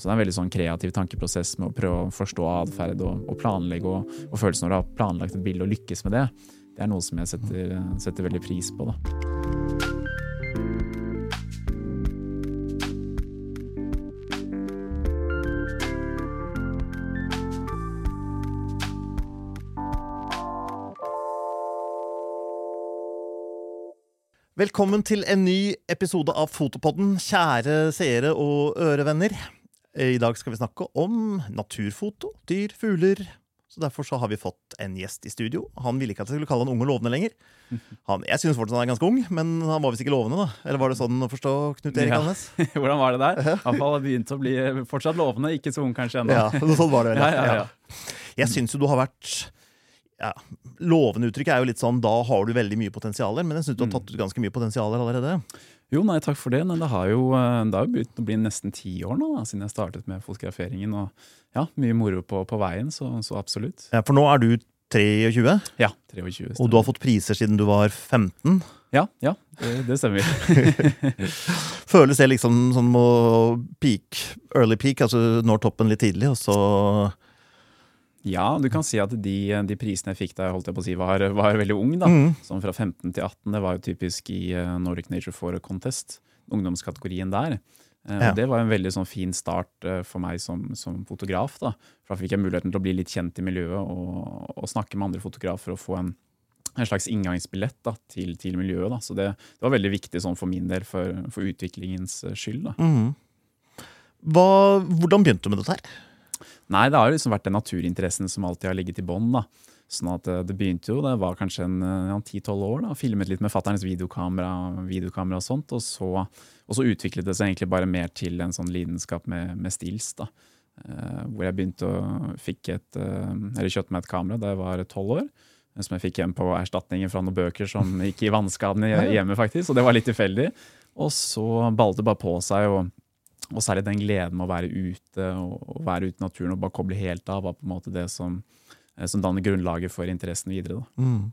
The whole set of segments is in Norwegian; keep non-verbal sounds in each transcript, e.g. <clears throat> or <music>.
Så det er en veldig sånn kreativ tankeprosess med å prøve å forstå atferd og, og, planlegge, og, og, følelsen når du har planlagt et bilde og lykkes med det, det er noe som jeg setter, setter veldig pris på. da. Velkommen til en ny episode av Fotopodden, kjære seere og ørevenner. I dag skal vi snakke om naturfoto, dyr, fugler. Så Derfor så har vi fått en gjest i studio. Han ville ikke at jeg skulle kalle han ung og lovende lenger. <laughs> Han, jeg synes fortsatt han er ganske ung, men han var visst ikke lovende. da Eller var det sånn å forstå, Knut Erik Ja. <laughs> Hvordan var det der? Iallfall begynte begynt å bli fortsatt lovende, ikke så ung kanskje ennå. Ja, sånn var det vel. Ja, <laughs> ja, ja. Jeg syns jo du har vært ja, Lovende uttrykk er jo litt sånn da har du veldig mye potensialer, men jeg syns du har Mm. tatt ut ganske mye potensialer allerede. Jo, nei, takk for det. Men det har jo eh, det har begynt å bli nesten ti år nå da, siden jeg startet med fotograferingen. Og ja, mye moro på, på veien, så, så absolutt. Ja, For nå er du 23, Ja, 23. og du har fått priser siden du var 15. Ja, ja, det, det stemmer. <laughs> <laughs> Føles det liksom som å peak, early peak, altså når toppen litt tidlig, og så Ja, du kan si at de, de prisene jeg fikk da jeg holdt jeg på å si var, var veldig ung, da. Mm. Sånn fra 15 til 18, det var jo typisk i eh, Nordic Nature Forum Contest, ungdomskategorien der. Eh, Ja. og Det var en veldig sånn fin start eh, for meg som, som fotograf. da. For Da fikk jeg muligheten til å bli litt kjent i miljøet og, og snakke med andre fotografer og få en, en slags inngangsbillett da, til, til miljøet. da. Så det, det var veldig viktig sånn for min del, for, for utviklingens skyld. da. Mm. Hva, hvordan begynte du med dette her? Nei, det har liksom vært den naturinteressen som alltid har ligget i bånn. Sånn at eh, Det begynte jo, det var kanskje en ja, 10-12 år, da, filmet litt med fatternes videokamera, videokamera og sånt. Og så, og så utviklet det seg egentlig bare mer til en sånn lidenskap med, med stills. da. Eh, hvor jeg begynte å fikk et, eh, eller kjøpte meg et kamera da jeg var 12 år. eh, Som jeg fikk hjem på erstatningen fra noen bøker som gikk i vannskadene hjemme, faktisk. Og det var litt tilfeldig. Og så ballet det bare på seg. og og særlig den gleden med å være ute og, være ute i naturen og bare koble helt av, var på en måte det som, eh, som danner grunnlaget for interessen videre. Mm.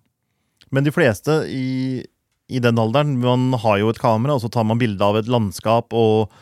Men de fleste i, i den alderen, man har jo et kamera, og så tar man bilde av et landskap og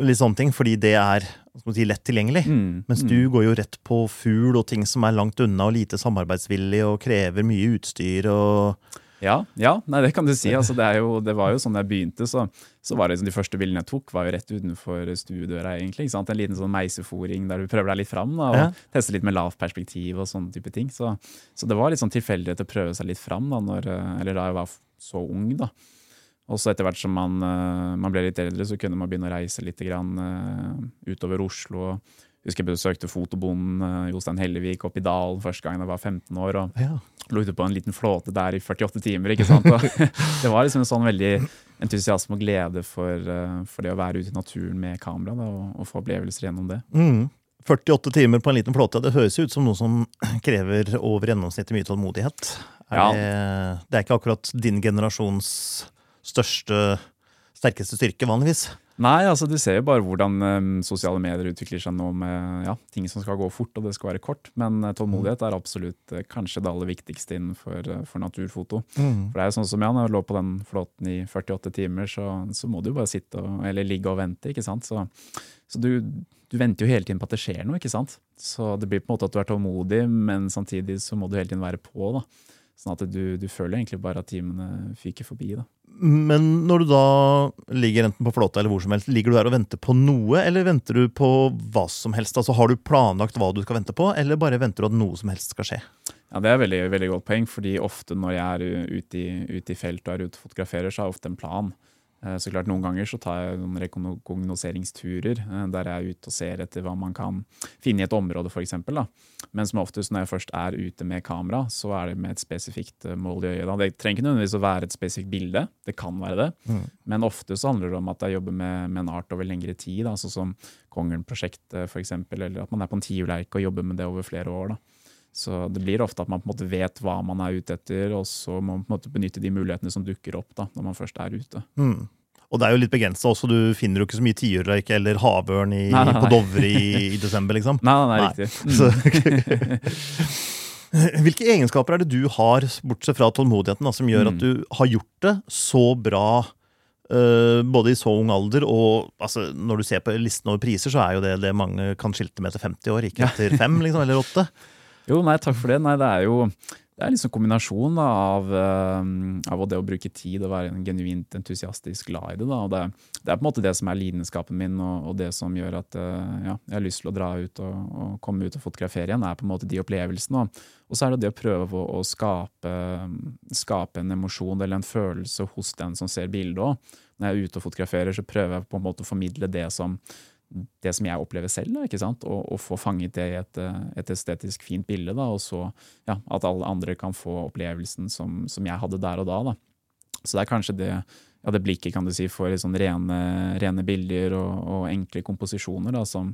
litt sånne ting, fordi det er si, lett tilgjengelig. Mm, Mens mm. du går jo rett på fugl og ting som er langt unna og lite samarbeidsvillig og krever mye utstyr og Ja, ja nei, det kan du si. Altså, det, jo, det var jo sånn jeg begynte, så, så var det liksom, de første bildene jeg tok, var jo rett utenfor stuedøra. egentlig, ikke sant? En liten sånn meisefòring der du prøver deg litt fram da, og Ja. tester litt med lavt perspektiv og sånne type ting. Så, så det var litt sånn tilfeldighet å prøve seg litt fram da, når, eller da jeg var så ung. da. Og så etter hvert som man, eh, man ble litt eldre, så kunne man begynne å reise litt grann, eh, utover Oslo. Jeg husker jeg besøkte fotobonden eh, Jostein Hellevik oppe i dalen første gang jeg var 15 år. og ja. lå ute på en liten flåte der i 48 timer. ikke sant? Og <laughs> det var liksom en sånn veldig entusiasme og glede for, eh, for det å være ute i naturen med kamera da, og, og få opplevelser gjennom det. Mm. 48 timer på en liten flåte, det høres ut som noe som <clears throat> krever over gjennomsnittet mye tålmodighet. Er Ja. det, det er ikke akkurat din generasjons største, sterkeste styrke, vanligvis. Nei, altså du ser jo bare hvordan um, sosiale medier utvikler seg nå med ja, ting som skal gå fort og det skal være kort. Men eh, tålmodighet er absolutt uh, kanskje det aller viktigste innenfor uh, for naturfoto. For det er jo sånn som jeg, når jeg lå på den flåten i 48 timer, så, så må du jo bare sitte og, eller ligge og vente. ikke sant? Så, så du, du venter jo hele tiden på at det skjer noe. ikke sant? Så det blir på en måte at du er tålmodig, men samtidig så må du hele tiden være på. da. Sånn at du, du føler egentlig bare at timene fyker forbi. da. Men når du da ligger enten på flåta eller hvor som helst, ligger du der og venter på noe, eller venter du på hva som helst? Altså Har du planlagt hva du skal vente på, eller bare venter du at noe som helst skal skje? Ja, Det er et veldig, veldig godt poeng, fordi ofte når jeg er ute i, ute i felt og er ute og fotograferer, så har jeg ofte en plan. Eh, Så klart Noen ganger så tar jeg noen rekognoseringsturer eh, der jeg er ute og ser etter hva man kan finne i et område, f.eks. Men som oftest når jeg først er ute med kamera, så er det med et spesifikt eh, mål i øyet. da. Det trenger ikke nødvendigvis å være et spesifikt bilde, det kan være det. Mm. Men ofte så handler det om at jeg jobber med, med en art over lengre tid, da, sånn som Kongen-prosjektet f.eks., eller at man er på en tiurleik og jobber med det over flere år. da. Så det blir ofte at man på en måte vet hva man er ute etter, og så må man på en måte benytte de mulighetene som dukker opp da, når man først er ute. Mm. Og det er jo litt begrensa også, du finner jo ikke så mye tiurrøyk eller havørn i, Nei, nei, på. Dovre i, i desember, liksom. Nei, nei, nei, riktig. Så, <laughs> Hvilke egenskaper er det du har, bortsett fra tålmodigheten, da, som gjør Mm. at du har gjort det så bra uh, både i så ung alder og altså, når du ser på listen over priser, så er jo det det mange kan skilte med etter 50 år, ikke etter fem liksom, eller åtte. <laughs> Jo, nei, takk for det. Nei, det er jo det er liksom kombinasjon av, uh, av det å bruke tid og være en genuint entusiastisk glad i det. Det, det, er på en måte det som er lidenskapen min, og, og det som gjør at uh, ja, jeg har lyst til å dra ut og, og, komme ut og fotografere igjen. er på en måte de opplevelsene. Og så er det det å prøve å, å skape, skape, en emosjon eller en følelse hos den som ser bildet òg. Når jeg er ute og fotograferer, så prøver jeg på en måte å formidle det som det som jeg opplever selv, da, ikke sant? Og, og, få fanget det i et, et estetisk fint bilde. Da, og så ja, at alle andre kan få opplevelsen som, som, jeg hadde der og da. da. Så det er kanskje det, ja, det blikket kan du si, for sånn rene, rene, bilder og, og, enkle komposisjoner da, som,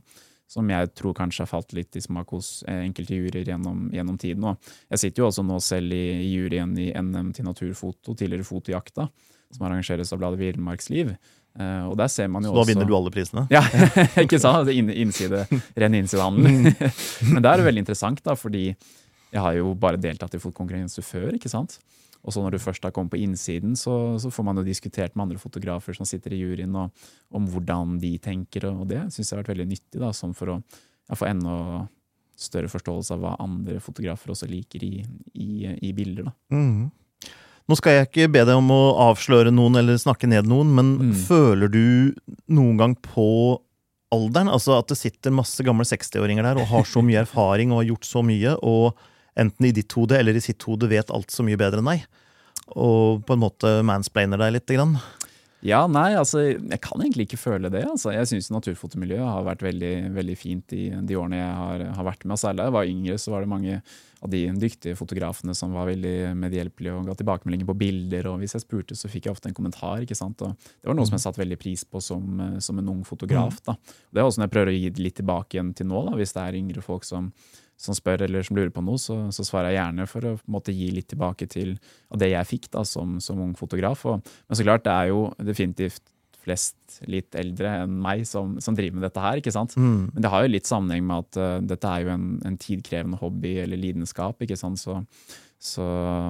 som, jeg tror kanskje har falt litt i smak hos enkelte juryer gjennom, gjennom tiden. Og jeg sitter jo også nå selv i, i juryen i NM til naturfoto, tidligere Fotojakta, som arrangeres av bladet Villmarksliv. Uh, og der ser man jo Så da også... vinner du alle prisene? Ja, <laughs> ikke sant? In, innside, ren innsidehandel. <laughs> Men det er veldig interessant, da, fordi jeg har jo bare deltatt i fotokonkurranse før. ikke sant? Og så når du først har kommet på innsiden, så, så, får man jo diskutert med andre fotografer som sitter i juryen, og, om hvordan de tenker. Og det syns jeg har vært veldig nyttig, da, sånn for å ja, få enda større forståelse av hva andre fotografer også liker i, i, i bilder. da. Mm. Nå skal jeg ikke be deg om å avsløre noen eller snakke ned noen, men mm. føler du noen gang på alderen? Altså at det sitter masse gamle 60-åringer der og har så mye erfaring og har gjort så mye, og enten i ditt hode eller i sitt hode vet alt så mye bedre enn deg, og på en måte mansplainer deg litt? Grann. Ja, nei, altså, jeg kan egentlig ikke føle det. Altså. Jeg syns naturfotomiljøet har vært veldig, veldig fint i de årene jeg har, har vært med. Særlig da jeg var yngre, så var det mange av de dyktige fotografene som var veldig medhjelpelige og ga tilbakemeldinger på bilder. og Hvis jeg spurte, så fikk jeg ofte en kommentar. ikke sant? Og det var noe som jeg satte veldig pris på som, som en ung fotograf. da. Det er også når jeg prøver å gi litt tilbake igjen til nå, da, hvis det er yngre folk som som spør eller som lurer på noe, så, så, svarer jeg gjerne for å måte, gi litt tilbake til det jeg fikk da, som, som ung fotograf. Og, men så klart, det er jo definitivt flest litt eldre enn meg som, som driver med dette her. ikke sant? Mm. Men det har jo litt sammenheng med at uh, dette er jo en, en, tidkrevende hobby eller lidenskap. ikke sant? Så så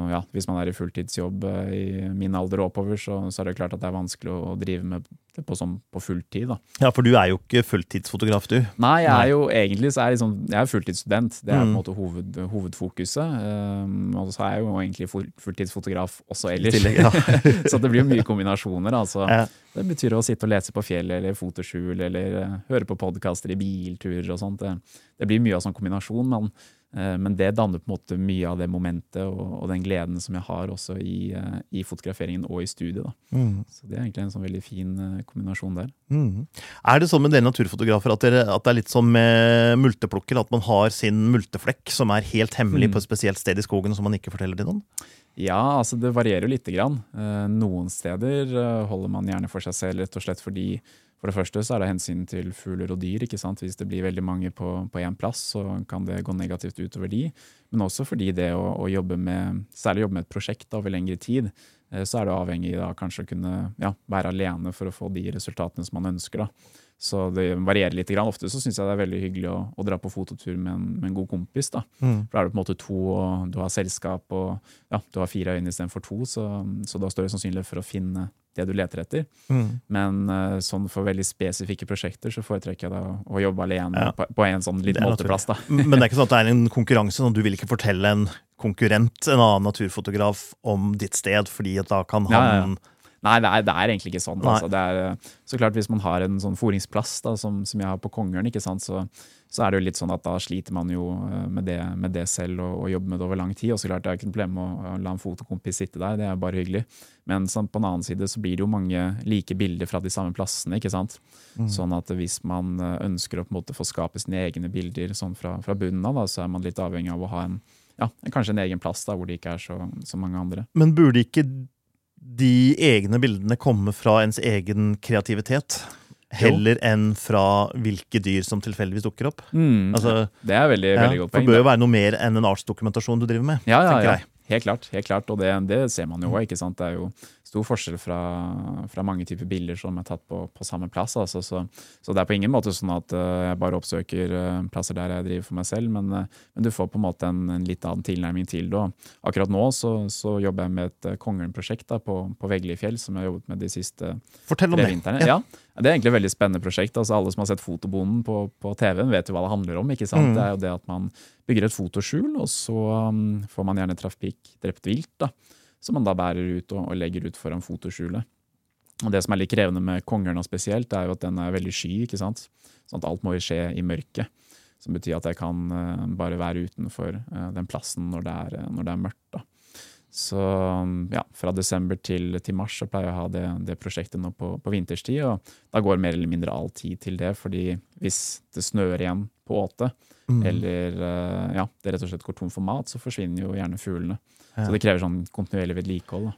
ja, hvis man er i fulltidsjobb eh, i min alder og oppover, så, så, er det klart at det er vanskelig å, drive med det på, sånn, på fulltid. Da. Ja, for du er jo ikke fulltidsfotograf, du? Nei, jeg er jo egentlig så er jeg, liksom, jeg er fulltidsstudent. Det er mm. på en måte hoved, hovedfokuset. Um, og så er jeg jo egentlig fulltidsfotograf også ellers. Tillegg, ja. <laughs> så det blir jo mye kombinasjoner. Altså. Ja. Det betyr å sitte og lese på fjellet eller fotoskjul eller uh, høre på podkaster i bilturer og sånt. Det, det blir mye av sånn kombinasjon. men Eh, men det danner på en måte mye av det momentet og, og den gleden som jeg har også i, eh, i fotograferingen og i studiet. Mm. Så det er egentlig en sånn veldig fin eh, kombinasjon der. Mm. Er det sånn med dere naturfotografer at, dere, at, det er litt som med multeplukker, at man har sin multeflekk som er helt hemmelig mm. på et spesielt sted i skogen som man ikke forteller til noen? Ja, altså det varierer jo lite grann. Noen steder holder man gjerne for seg selv rett og slett fordi for det første så er det hensyn til fugler og dyr. ikke sant? Hvis det blir veldig mange på én plass, så kan det gå negativt utover de. Men også fordi det å, å jobbe med, særlig jobbe med et prosjekt over lengre tid, eh, så er det avhengig av kanskje å kunne ja, være alene for å få de resultatene som man ønsker. da. Så det varierer litt. Ofte så syns jeg det er veldig hyggelig å, å dra på fototur med en, med en god kompis. da. Mm. For da er det på en måte to, og du har selskap, og ja, du har fire øyne istedenfor to, så, så da står det sannsynlig for å finne det du leter etter. Mm. Men uh, sånn for veldig spesifikke prosjekter så foretrekker jeg da å jobbe alene ja. på, på, en sånn litt måteplass. da. <laughs> Men det er ikke sånn at det er en konkurranse? sånn Du vil ikke fortelle en konkurrent, en annen naturfotograf, om ditt sted, fordi at da kan han ja, ja, Nei, det er, det er, egentlig ikke sånn. Altså. Er, eh, så klart Hvis man har en sånn foringsplass da, som, som, jeg har på Kongøren, så, så, er det jo litt sånn at da sliter man jo eh, med det, med det selv og, og, jobber med det over lang tid. Og så klart Det er ikke noe problem å la en fotokompis sitte der, det er bare hyggelig. Men sånn, på en annen side så blir det jo mange like bilder fra de samme plassene. ikke sant? Mm. Sånn at hvis man eh, ønsker å på en måte få skape sine egne bilder sånn fra, fra bunnen av, da, så er man litt avhengig av å ha en ja, kanskje en egen plass da, hvor det ikke er så, så mange andre. Men burde ikke de egne bildene kommer fra ens egen kreativitet. Heller jo. enn fra hvilke dyr som tilfeldigvis dukker opp. Mm, altså, det er veldig, ja, veldig godt poeng. Det bør jo være noe mer enn en artsdokumentasjon du driver med. Ja, ja, ja. Helt klart. helt klart, Og det, det ser man jo òg. Stor forskjell fra, fra, mange typer bilder som er tatt på, på samme plass. Altså. Så, så, det er på ingen måte sånn at uh, jeg bare oppsøker uh, plasser der jeg driver for meg selv, men, uh, men du får på en måte en, en, litt annen tilnærming til det. Og akkurat nå så, så jobber jeg med et Kongelen-prosjekt på, på Veglifjell, som jeg har jobbet med de siste Fortell om tre vintrene. Ja. ja. Det er egentlig et veldig spennende prosjekt. Altså, alle som har sett Fotobonden på, på TV-en, vet jo hva det handler om. ikke sant? Mm. Det er jo det at man bygger et fotoskjul, og så um, får man gjerne trafikk drept vilt. da som man da bærer ut og, og legger ut foran fotoskjulet. Og Det som er litt krevende med kongeørna spesielt, er jo at den er veldig sky. ikke sant? Sånn at alt må jo skje i mørket. Som betyr at jeg kan uh, bare være utenfor uh, den plassen når det er, uh, når det er mørkt. da. Så ja, fra desember til, til, mars så pleier jeg å ha det, det prosjektet nå på, på, vinterstid. Og da går mer eller mindre all tid til det, fordi hvis det snør igjen på åte, mm. eller ja, det rett og slett går tom for mat, så forsvinner jo gjerne fuglene. Så det krever sånn kontinuerlig vedlikehold.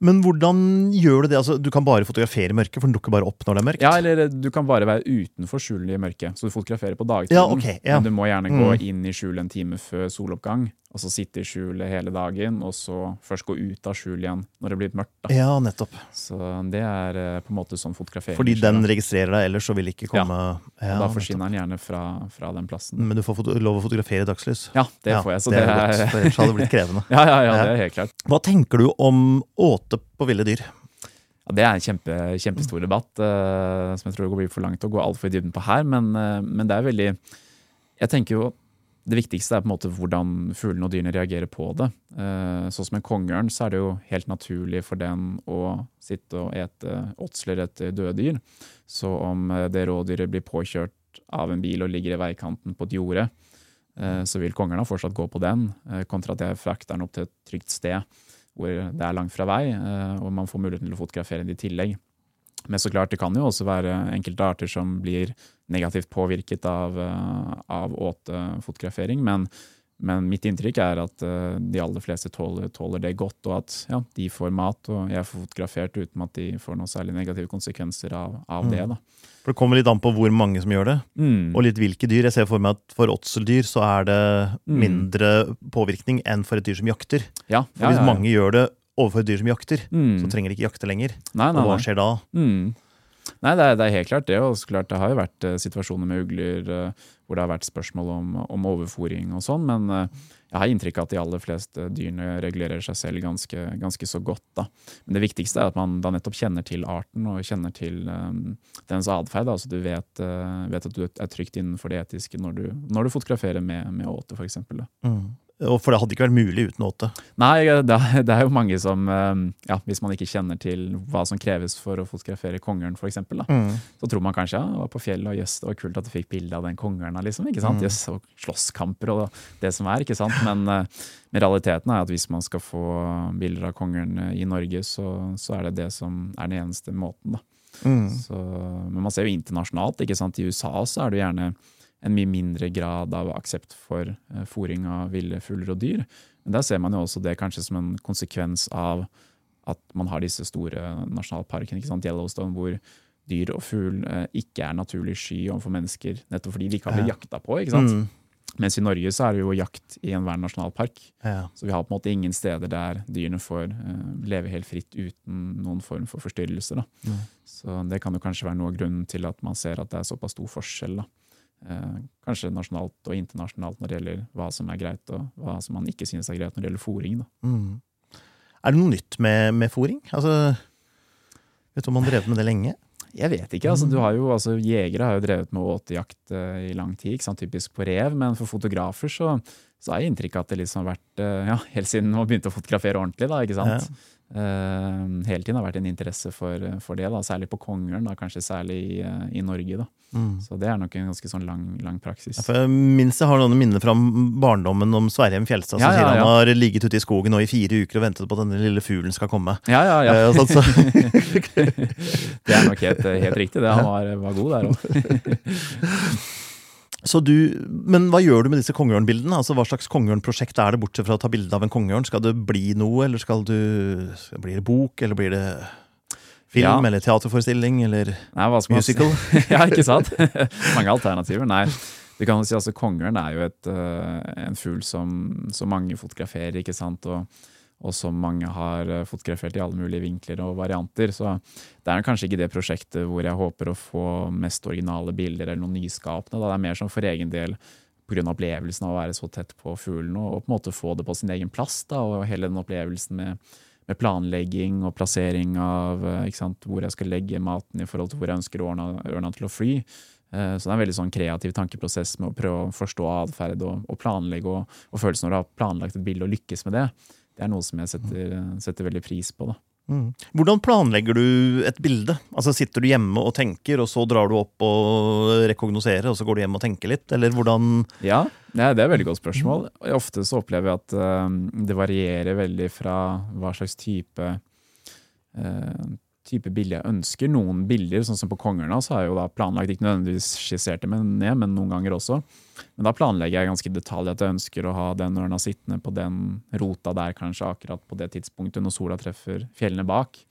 Men hvordan gjør du det? Altså, du kan bare fotografere i mørket, for den dukker bare opp når det er mørkt? Ja, eller du kan bare være utenfor skjulet i mørket. Så du fotograferer på dagtiden. Ja, okay, ja. Men du må gjerne gå mm. inn i skjulet en time før soloppgang og så sitte i skjulet hele dagen, og så først gå ut av skjulet igjen når det blir mørkt. Da. Ja, nettopp. Så det er eh, på en måte sånn fotografering. Fordi den registrerer deg, ellers så vil ikke komme Ja, ja Da forsvinner den gjerne fra, fra, den plassen. Men du får lov å fotografere i dagslys? Ja, det ja, får jeg. Så det, det er, godt, ellers hadde det blitt krevende. <laughs> ja, ja, ja, det er helt klart. Hva tenker du om åte på ville dyr? Ja, det er en kjempe, kjempestor debatt uh, som jeg tror det blir for langt å gå altfor i dybden på her. Men, uh, men det er veldig Jeg tenker jo det viktigste er på en måte hvordan fuglene og dyrene reagerer på det. Sånn som en kongeørn, så er det jo helt naturlig for den å sitte og ete åtsler etter døde dyr. Så om eh, det rådyret blir påkjørt av en bil og ligger i veikanten på et jorde, eh, så vil kongeørna fortsatt gå på den, kontra at jeg frakter den opp til et trygt sted hvor det er langt fra vei, og man får muligheten til å fotografere den i tillegg. Men så klart, det kan jo også være enkelte arter som blir negativt påvirket av, eh, av åtefotografering. Men, men, mitt inntrykk er at eh, de aller fleste tåler, tåler det godt, og at ja, de får mat, og jeg får fotografert uten at de får noen særlig negative konsekvenser av, av mm. det. da. For Det kommer litt an på hvor mange som gjør det, mm. og litt hvilke dyr. Jeg ser for meg at For åtseldyr så er det mm. mindre påvirkning enn for et dyr som jakter. Ja, for Hvis ja, ja, mange gjør det overfor et dyr som jakter, mm. så trenger de ikke jakte lenger. Nei, nei, og hva skjer da? Mm. Nei, det er, det er, helt klart det. Og klart, det har jo vært uh, situasjoner med ugler uh, hvor det har vært spørsmål om, om overfòring og sånn, men uh, jeg har inntrykk av at de aller fleste dyrene regulerer seg selv ganske, ganske, så godt. Da. Men det viktigste er at man da nettopp kjenner til arten og kjenner til um, dens atferd. Altså du vet, vet, at du er trygt innenfor det etiske når du, når du fotograferer med, med åte, f.eks. Mm. For det hadde ikke vært mulig uten åte? Nei, det er, jo mange som eh, ja, Hvis man ikke kjenner til hva som kreves for å fotografere kongeren, f.eks., mm. så tror man kanskje ja, var på fjellet, og jøss, det var kult at du fikk bilde av den kongeren. Liksom, ikke sant? Mm. Jøss, og slåsskamper og det som er. ikke sant? Men, eh, men, realiteten er at hvis man skal få bilder av kongeren eh, i Norge, så, så er det det som er den eneste måten. da. Mm. Så, men man ser jo internasjonalt. ikke sant? I USA så er det jo gjerne en mye mindre grad av aksept for fòring av ville fugler og dyr. Men der ser man jo også det kanskje som en konsekvens av at man har disse store nasjonalparkene, ikke sant? Yellowstone, hvor dyr og fugl uh, ikke er naturlig sky overfor mennesker, nettopp fordi de ikke har blitt jakta på. ikke sant? Mm. Mens i Norge så er det jo jakt i enhver nasjonalpark. Ja. Så vi har på en måte ingen steder der dyrene får uh, leve helt fritt uten noen form for forstyrrelser. Mm. Så det kan jo kanskje være noe av grunnen til at man ser at det er såpass stor forskjell. da. Eh, kanskje nasjonalt og internasjonalt når det gjelder hva som er greit, og hva som man ikke synes er greit når det gjelder fòring. Mm. Er det noe nytt med, med fòring? Altså, vet du om man har drevet med det lenge? Jeg vet ikke. altså, du har jo, altså, Jegere har jo drevet med åtejakt uh, i lang tid, sant? typisk på rev. Men for fotografer så, så har jeg inntrykk av at det liksom har vært uh, ja, <laughs> helt siden man begynte å fotografere ordentlig. da, ikke sant? Ja. Uh, hele tiden har vært en interesse for, for det, da, særlig på kongeren, kanskje særlig i, uh, i Norge. Da. Mm. Så det er nok en ganske sånn lang, lang praksis. Ja, jeg minst jeg har noen minner fra barndommen om Sverrem. Fjelstad som ja, ja, sier han har ligget ute i skogen nå i fire uker og ventet på at denne lille fuglen skal komme. Ja, ja, ja. Eh, sånn, så. <laughs> det er nok helt, helt riktig. Det. Han var, var god der òg. <laughs> Så du, men hva gjør du med disse kongeørnbildene? Altså, hva slags kongeørnprosjekt er det, bortsett fra å ta bilde av en kongeørn? Skal det bli noe, eller skal du, blir det bok, eller blir det film, ja. eller teaterforestilling, eller Nei, musical? <laughs> ja, ikke sant? <laughs> mange alternativer. Nei. Du kan jo si altså Kongeørn er jo et, uh, en fugl som, som, mange fotograferer, ikke sant. Og, og som mange har eh, fotografert i alle mulige vinkler og varianter. Så det er kanskje ikke det prosjektet hvor jeg håper å få mest originale bilder eller noe nyskapende. Da. Det er mer som for egen del pga. opplevelsen av å være så tett på fuglen og, på en måte få det på sin egen plass. Da, og hele den opplevelsen med, med planlegging og plassering av eh, sant, hvor jeg skal legge maten i forhold til hvor jeg ønsker ørna, ørna til å fly. Eh, så det er en veldig sånn kreativ tankeprosess med å prøve å forstå atferd og, og, planlegge, og, og følelsen når du har planlagt et bilde og lykkes med det. Det er noe som jeg setter, setter veldig pris på. da. Mm. Hvordan planlegger du et bilde? Altså Sitter du hjemme og tenker, og så drar du opp og rekognoserer, og så går du hjem og tenker litt? Eller hvordan Ja, det er et veldig godt spørsmål. Ofte så opplever jeg at uh, det varierer veldig fra hva slags type uh, type bilde jeg ønsker. Noen bilder, sånn som på Kongerna, så har jeg jo da planlagt, ikke nødvendigvis skissert det ned, men noen ganger også. Men da planlegger jeg ganske i detalj at jeg ønsker å ha den ørna sittende på den rota der kanskje akkurat på det tidspunktet når sola treffer fjellene bak.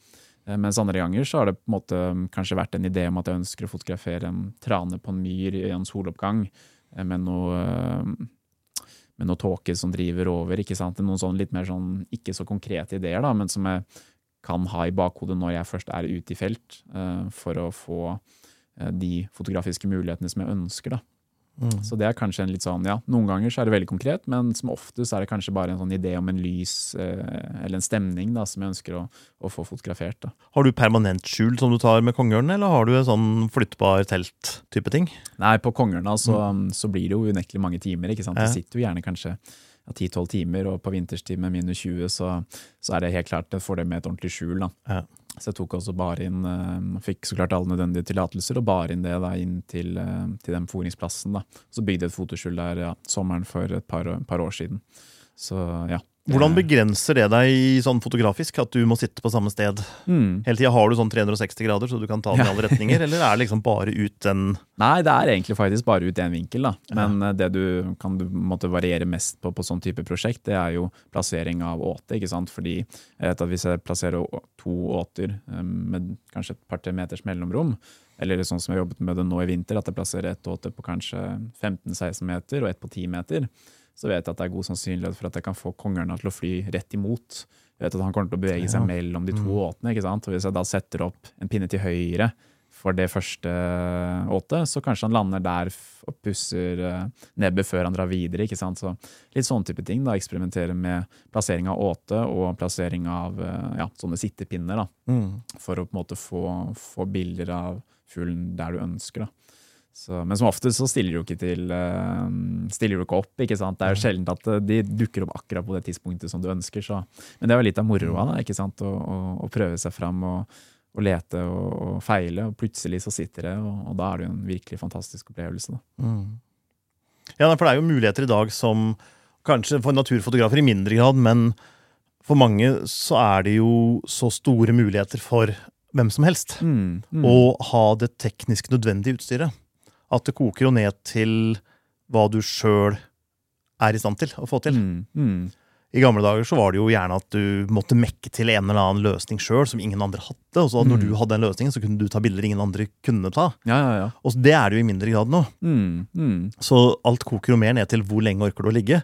Eh, mens andre ganger så har det på en måte mm, kanskje vært en idé om at jeg ønsker å fotografere en trane på en myr i en soloppgang eh, med noe eh, med noe tåke som driver over. ikke sant? Noen sånn litt mer sånn ikke så konkrete ideer, da, men som jeg kan ha i bakhodet når jeg først er ute i felt, uh, for å få uh, de fotografiske mulighetene som jeg ønsker. da. Mm. Så det er kanskje en litt sånn, ja, Noen ganger så er det veldig konkret, men som oftest er det kanskje bare en sånn idé om en lys eh, eller en stemning da, som jeg ønsker å, å, få fotografert. da. Har du permanent skjul som du tar med kongeørnen, eller har du en sånn flyttbar telt-type ting? Nei, på kongeørna så, mm. så, blir det jo unektelig mange timer. ikke sant? Det sitter jo gjerne kanskje 10-12 timer, og på vinterstid med minus 20, så, så, er det helt klart en fordel med et ordentlig skjul. Ja. Så jeg tok også bare inn, uh, fikk så klart alle nødvendige tillatelser, og bar inn det da inn til, uh, til den foringsplassen. da. Så bygde jeg et fotoskjul der ja, sommeren for et par, par år siden. Så ja, hvordan begrenser det deg sånn fotografisk, at du må sitte på samme sted mm. hele tida? Har du sånn 360 grader, så du kan ta den i alle retninger, <laughs> eller er det liksom bare ut den Nei, det er egentlig faktisk bare ut én vinkel, da. Men ja. Eh, det du kan du måtte variere mest på på sånn type prosjekt, det er jo plassering av åte, ikke sant. Fordi jeg vet at hvis jeg plasserer to åter eh, med kanskje et par-tre meters mellomrom, eller sånn som jeg har jobbet med det nå i vinter, at jeg plasserer ett åte på kanskje 15-16 meter og ett på 10 meter så vet jeg at det er god sannsynlighet for at jeg kan få kongeørna til å fly rett imot. Jeg vet at Han kommer til å bevege seg mellom de to mm. åtene. ikke sant? Og Hvis jeg da setter opp en pinne til høyre for det første åtet, så kanskje han lander der og pusser eh, nebbet før han drar videre. ikke sant? Så Litt sånn type ting. da, Eksperimentere med plassering av åte og plassering av eh, ja, sånne sittepinner. da, mm. For å på en måte få, få bilder av fuglen der du ønsker. da. Så, men som oftest så stiller du ikke til stiller du ikke opp. ikke sant? Det er jo sjelden at eh, de dukker opp akkurat på det tidspunktet som du ønsker. Så. Men det er jo litt av moroa da, ikke sant? Å, å, å prøve seg fram og, og lete og, og, feile, og plutselig så sitter det, og, og, da er det jo en virkelig fantastisk opplevelse. Da. Mm. Ja, for det er jo muligheter i dag som kanskje for naturfotografer i mindre grad, men for mange så er det jo så store muligheter for hvem som helst mm, mm. å ha det teknisk nødvendige utstyret. At det koker jo ned til hva du sjøl er i stand til å få til. Mm, mm. I gamle dager så var det jo gjerne at du måtte mekke til en eller annen løsning sjøl som ingen andre hadde. Og så når mm. du hadde den løsningen, så kunne du ta bilder ingen andre kunne ta. Ja, ja, ja. Og det er det jo i mindre grad nå. Mm, mm. Så alt koker jo mer ned til hvor lenge orker du å ligge,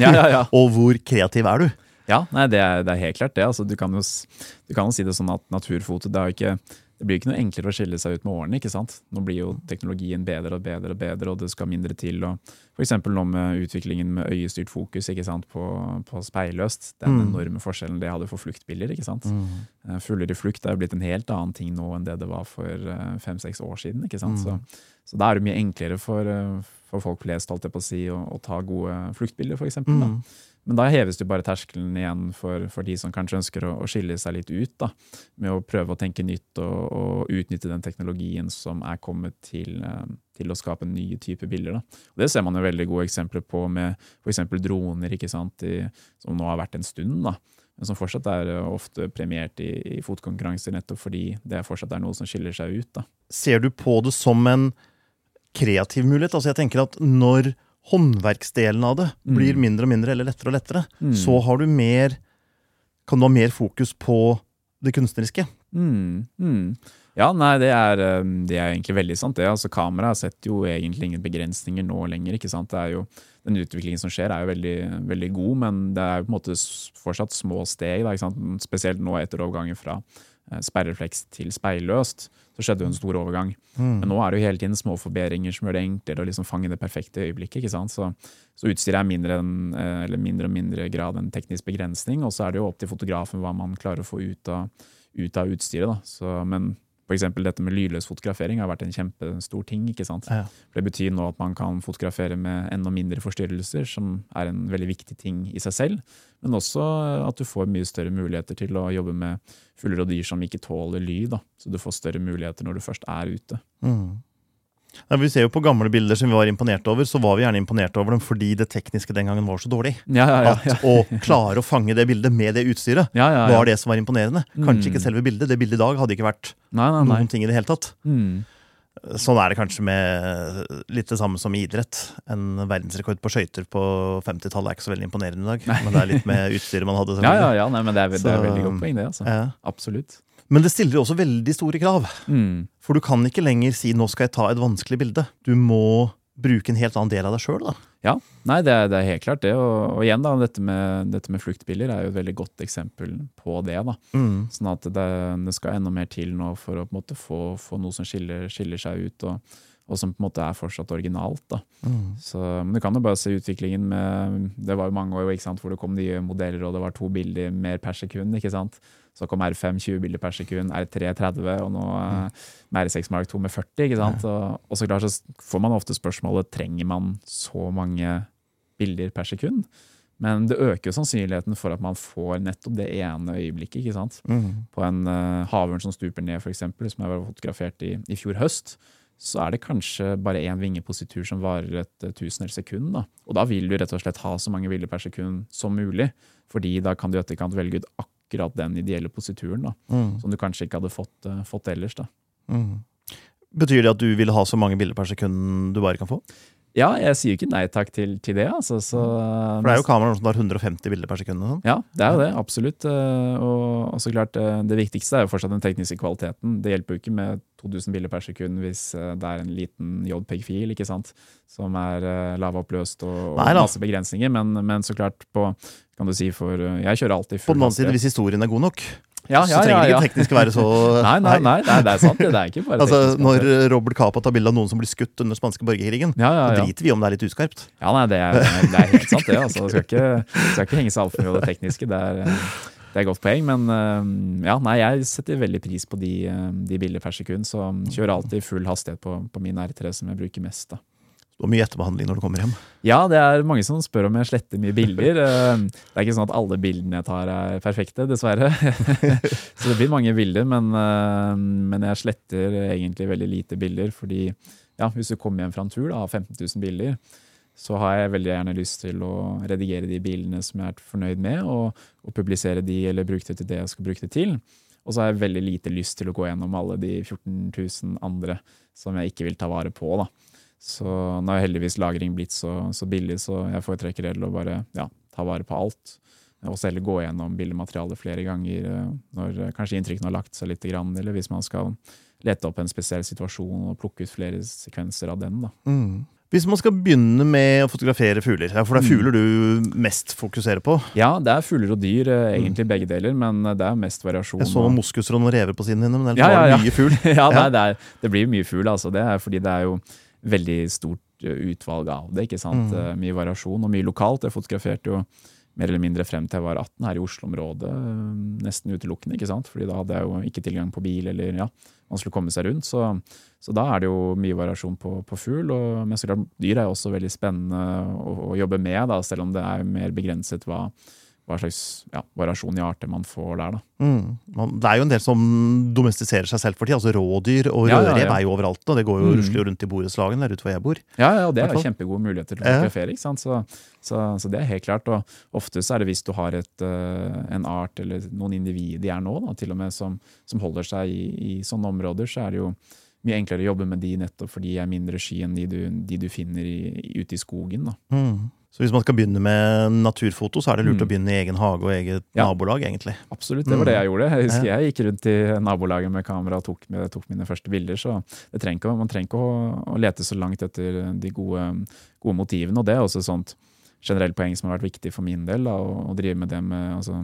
<laughs> og hvor kreativ er du. Ja, nei, det, er, det er helt klart det. Altså, du, kan jo, du, kan jo, si det sånn at naturfoto det er jo ikke det blir ikke noe enklere å skille seg ut med årene. ikke sant? Nå blir jo teknologien bedre og bedre, og bedre, og det skal mindre til. og F.eks. nå med utviklingen med øyestyrt fokus ikke sant? På, på speilløst. Den mm. enorme forskjellen det hadde for fluktbilder. ikke sant? Mm. Eh, fugler i flukt er jo blitt en helt annen ting nå enn det det var for eh, fem-seks år siden. ikke sant? Mm. Så, så, da er det mye enklere for, eh, for folk flest holdt jeg på å si, å, å ta gode fluktbilder, f.eks. Mm. Men da heves det bare terskelen igjen for, for, de som kanskje ønsker å, å, skille seg litt ut. da, Med å prøve å tenke nytt og, og utnytte den teknologien som er kommet til, eh, til, å skape nye typer bilder. da. Og Det ser man jo veldig gode eksempler på med f.eks. droner, ikke sant, I, som nå har vært en stund. da, men som fortsatt er eh, ofte premiert i, i fotkonkurranser, nettopp fordi det fortsatt er noe som skiller seg ut. da. Ser du på det som en kreativ mulighet? Altså jeg tenker at når håndverksdelen av det blir mm. mindre og mindre eller lettere og lettere, mm. så har du mer kan du ha mer fokus på det kunstneriske. Mm. Mm. Ja, nei, det er, eh, det er egentlig veldig sant. det. Altså, Kameraet setter jo egentlig ingen begrensninger nå lenger. ikke sant? Det er jo, Den utviklingen som skjer, er jo veldig, veldig god, men det er jo på en måte fortsatt små steg. Da, ikke sant? Spesielt nå etter overgangen fra eh, sperrefleks til speilløst. Så skjedde jo en stor overgang. Mm. Men nå er det jo hele tiden små forbedringer som gjør det enklere å liksom fange det perfekte øyeblikket. ikke sant? Så, så utstyret er mindre, enn, eh, eller mindre og mindre grad en teknisk begrensning. Og så er det jo opp til fotografen hva man klarer å få ut av, ut av utstyret. da. Så, men eksempel dette med lydløs fotografering har vært en kjempestor ting. ikke sant? Ja. Det betyr nå at man kan fotografere med enda mindre forstyrrelser, som er en veldig viktig ting i seg selv. Men også at du får mye større muligheter til å jobbe med fugler og dyr som ikke tåler lyd. da. Så du får større muligheter når du først er ute. Mm. Ja, vi ser jo på gamle bilder som vi var imponert over, så var vi gjerne imponert over dem fordi det tekniske den gangen var så dårlig. Ja, ja, ja. At å klare å fange det bildet med det utstyret ja, ja, ja. var det som var imponerende. Kanskje Mm. ikke selve bildet. Det bildet i dag hadde ikke vært Nei, nei, nei. noen ting i det hele tatt. Mm. Sånn er det kanskje med litt det samme som i idrett. En verdensrekord på skøyter på 50-tallet er ikke så veldig imponerende i dag. Men det er litt med utstyret man hadde. <laughs> Ja, ja, ja, nei, men det er, det er veldig godt poeng, det. altså. Ja. Absolutt. Men det stiller også veldig store krav. Mm. For du kan ikke lenger si 'nå skal jeg ta et vanskelig bilde'. Du må bruke en helt annen del av deg sjøl. Ja, nei, det er, det er helt klart det. Og, og igjen, da, dette med, dette med fluktbiler er jo et veldig godt eksempel på det. da. Mm. Sånn at det, det skal enda mer til nå for å på en måte få, få noe som skiller, skiller seg ut, og, og som på en måte er fortsatt originalt. da. Mm. Så, men du kan jo bare se utviklingen med Det var jo mange år ikke sant, hvor det kom nye modeller, og det var to bilder mer per sekund. ikke sant? Så kom R5 20 bilder per sekund, R3 30, og nå eh, med R6 Mark 2 med 40. ikke sant? Og, og så klart så får man ofte spørsmålet trenger man så mange bilder per sekund. Men det øker jo sannsynligheten for at man får nettopp det ene øyeblikket. ikke sant? Mm. På en uh, havørn som stuper ned, for eksempel, som jeg var fotografert i i fjor høst, så er det kanskje bare én vingepositur som varer et uh, tusendels sekund. Da. Og da vil du rett og slett ha så mange bilder per sekund som mulig, fordi da kan du i etterkant velge ut akkurat den ideelle posituren da, Mm. som du kanskje ikke hadde fått, uh, fått ellers. da. Mm. Betyr det at du vil ha så mange bilder per sekund du bare kan få? Ja, jeg sier ikke nei takk til, til det. altså. Så, For det er jo kameraer som tar 150 bilder per sekund. sånn. Ja, det er jo det. Absolutt. Eh, Og, og så klart, eh, det viktigste er jo fortsatt den tekniske kvaliteten. Det hjelper jo ikke med 2000 bilder per sekund hvis eh, det er en liten JPEG-fil ikke sant? som er eh, lavoppløst og, og Nei masse begrensninger. Men, men så klart, på kan du si for eh, Jeg kjører alltid På full den annen side, hvis historien er god nok, Ja, så trenger ja, det ikke teknisk være så <laughs> Nei, nei, nei, nei, det er sant. Det, er ikke bare Altså, Når. Robert Capa tar bilde av noen som blir skutt under spanske borgerkrigen, ja, ja, så ja. driter vi om det er litt uskarpt. Ja, nei, det er, det er helt sant, det. altså. Det skal ikke, skal ikke henge seg altfor mye av det tekniske. Det er, det er et godt poeng. Men øh, ja, nei, jeg setter veldig pris på de, øh, de bilder per sekund. Så kjører alltid full hastighet på, på min R3, som jeg bruker mest. da. Har mye etterbehandling når du kommer hjem. Ja, det er mange som spør om jeg sletter mye bilder. Øh, Det er ikke sånn at alle bildene jeg tar er perfekte, dessverre. <laughs> Så det blir mange bilder, men, øh, men jeg sletter egentlig veldig lite bilder. Fordi ja, hvis du kommer hjem fra en tur og har 15 000 bilder, så har jeg veldig gjerne lyst til å redigere de bildene som jeg er fornøyd med, og, og publisere de eller bruke det til det jeg skal bruke det til. Og så har jeg veldig lite lyst til å gå gjennom alle de 14 000 andre som jeg ikke vil ta vare på. da. Så nå er heldigvis lagring blitt så, så billig, så jeg foretrekker heller å bare ja, ta vare på alt. Og så heller gå gjennom bildematerialet flere ganger eh, når eh, kanskje inntrykkene har lagt seg litt, eller hvis man skal lete opp en spesiell situasjon og plukke ut flere sekvenser av den. da. Mm. Hvis man skal begynne med å fotografere fugler, for det er Mm. fugler du mest fokuserer på. Ja, det er fugler og dyr, eh, egentlig begge deler, men det er mest variasjon. Jeg så moskuser og noen rever på siden din, men ellers Ja, ja, det ja. mye fugl. <laughs> ja, nei, det, er, det blir mye fugl, altså. Det er fordi det er jo veldig stort eh, utvalg av det. ikke sant? Mm. Eh, Mye variasjon og mye lokalt. Jeg fotograferte jo mer eller mindre frem til jeg var 18 her i Oslo-området, eh, nesten utelukkende. ikke sant? Fordi da hadde jeg jo ikke tilgang på bil, eller ja, man skulle komme seg rundt. Så, så da er det jo mye variasjon på, på fugl. og Men så klart, dyr er jo også veldig spennende å, å jobbe med, da, selv om det er mer begrenset hva, hva slags ja, variasjon i arter man får der. Mm. Det er jo en del som domestiserer seg selv for tida. Altså rådyr og Ja, ja, rødrev ja. er jo overalt. Og det går jo Mm. rusler rundt i borettslagene der ute hvor jeg bor. Ja, ja, og det er jo kjempegode muligheter til å fotografere. Så, så, så det er helt klart. Og ofte så er det hvis du har et, eh, en art eller noen individ de er nå, da, til og med som, som holder seg i, i sånne områder, så er det jo mye enklere å jobbe med de nettopp fordi de er mindre sky enn de du, de du finner i, ute i skogen. da. Mm. Så hvis man skal begynne med naturfoto, så er det lurt Mm. å begynne i egen hage og eget Ja. nabolag, egentlig. Absolutt, det var det jeg gjorde. Jeg husker jeg gikk rundt i nabolaget med kamera og tok, med, tok mine første bilder. Så det trenger ikke, man trenger ikke å, å lete så langt etter de gode, gode motivene. Og det er også et sånt generelt poeng som har vært viktig for min del, da, å, å drive med det med altså,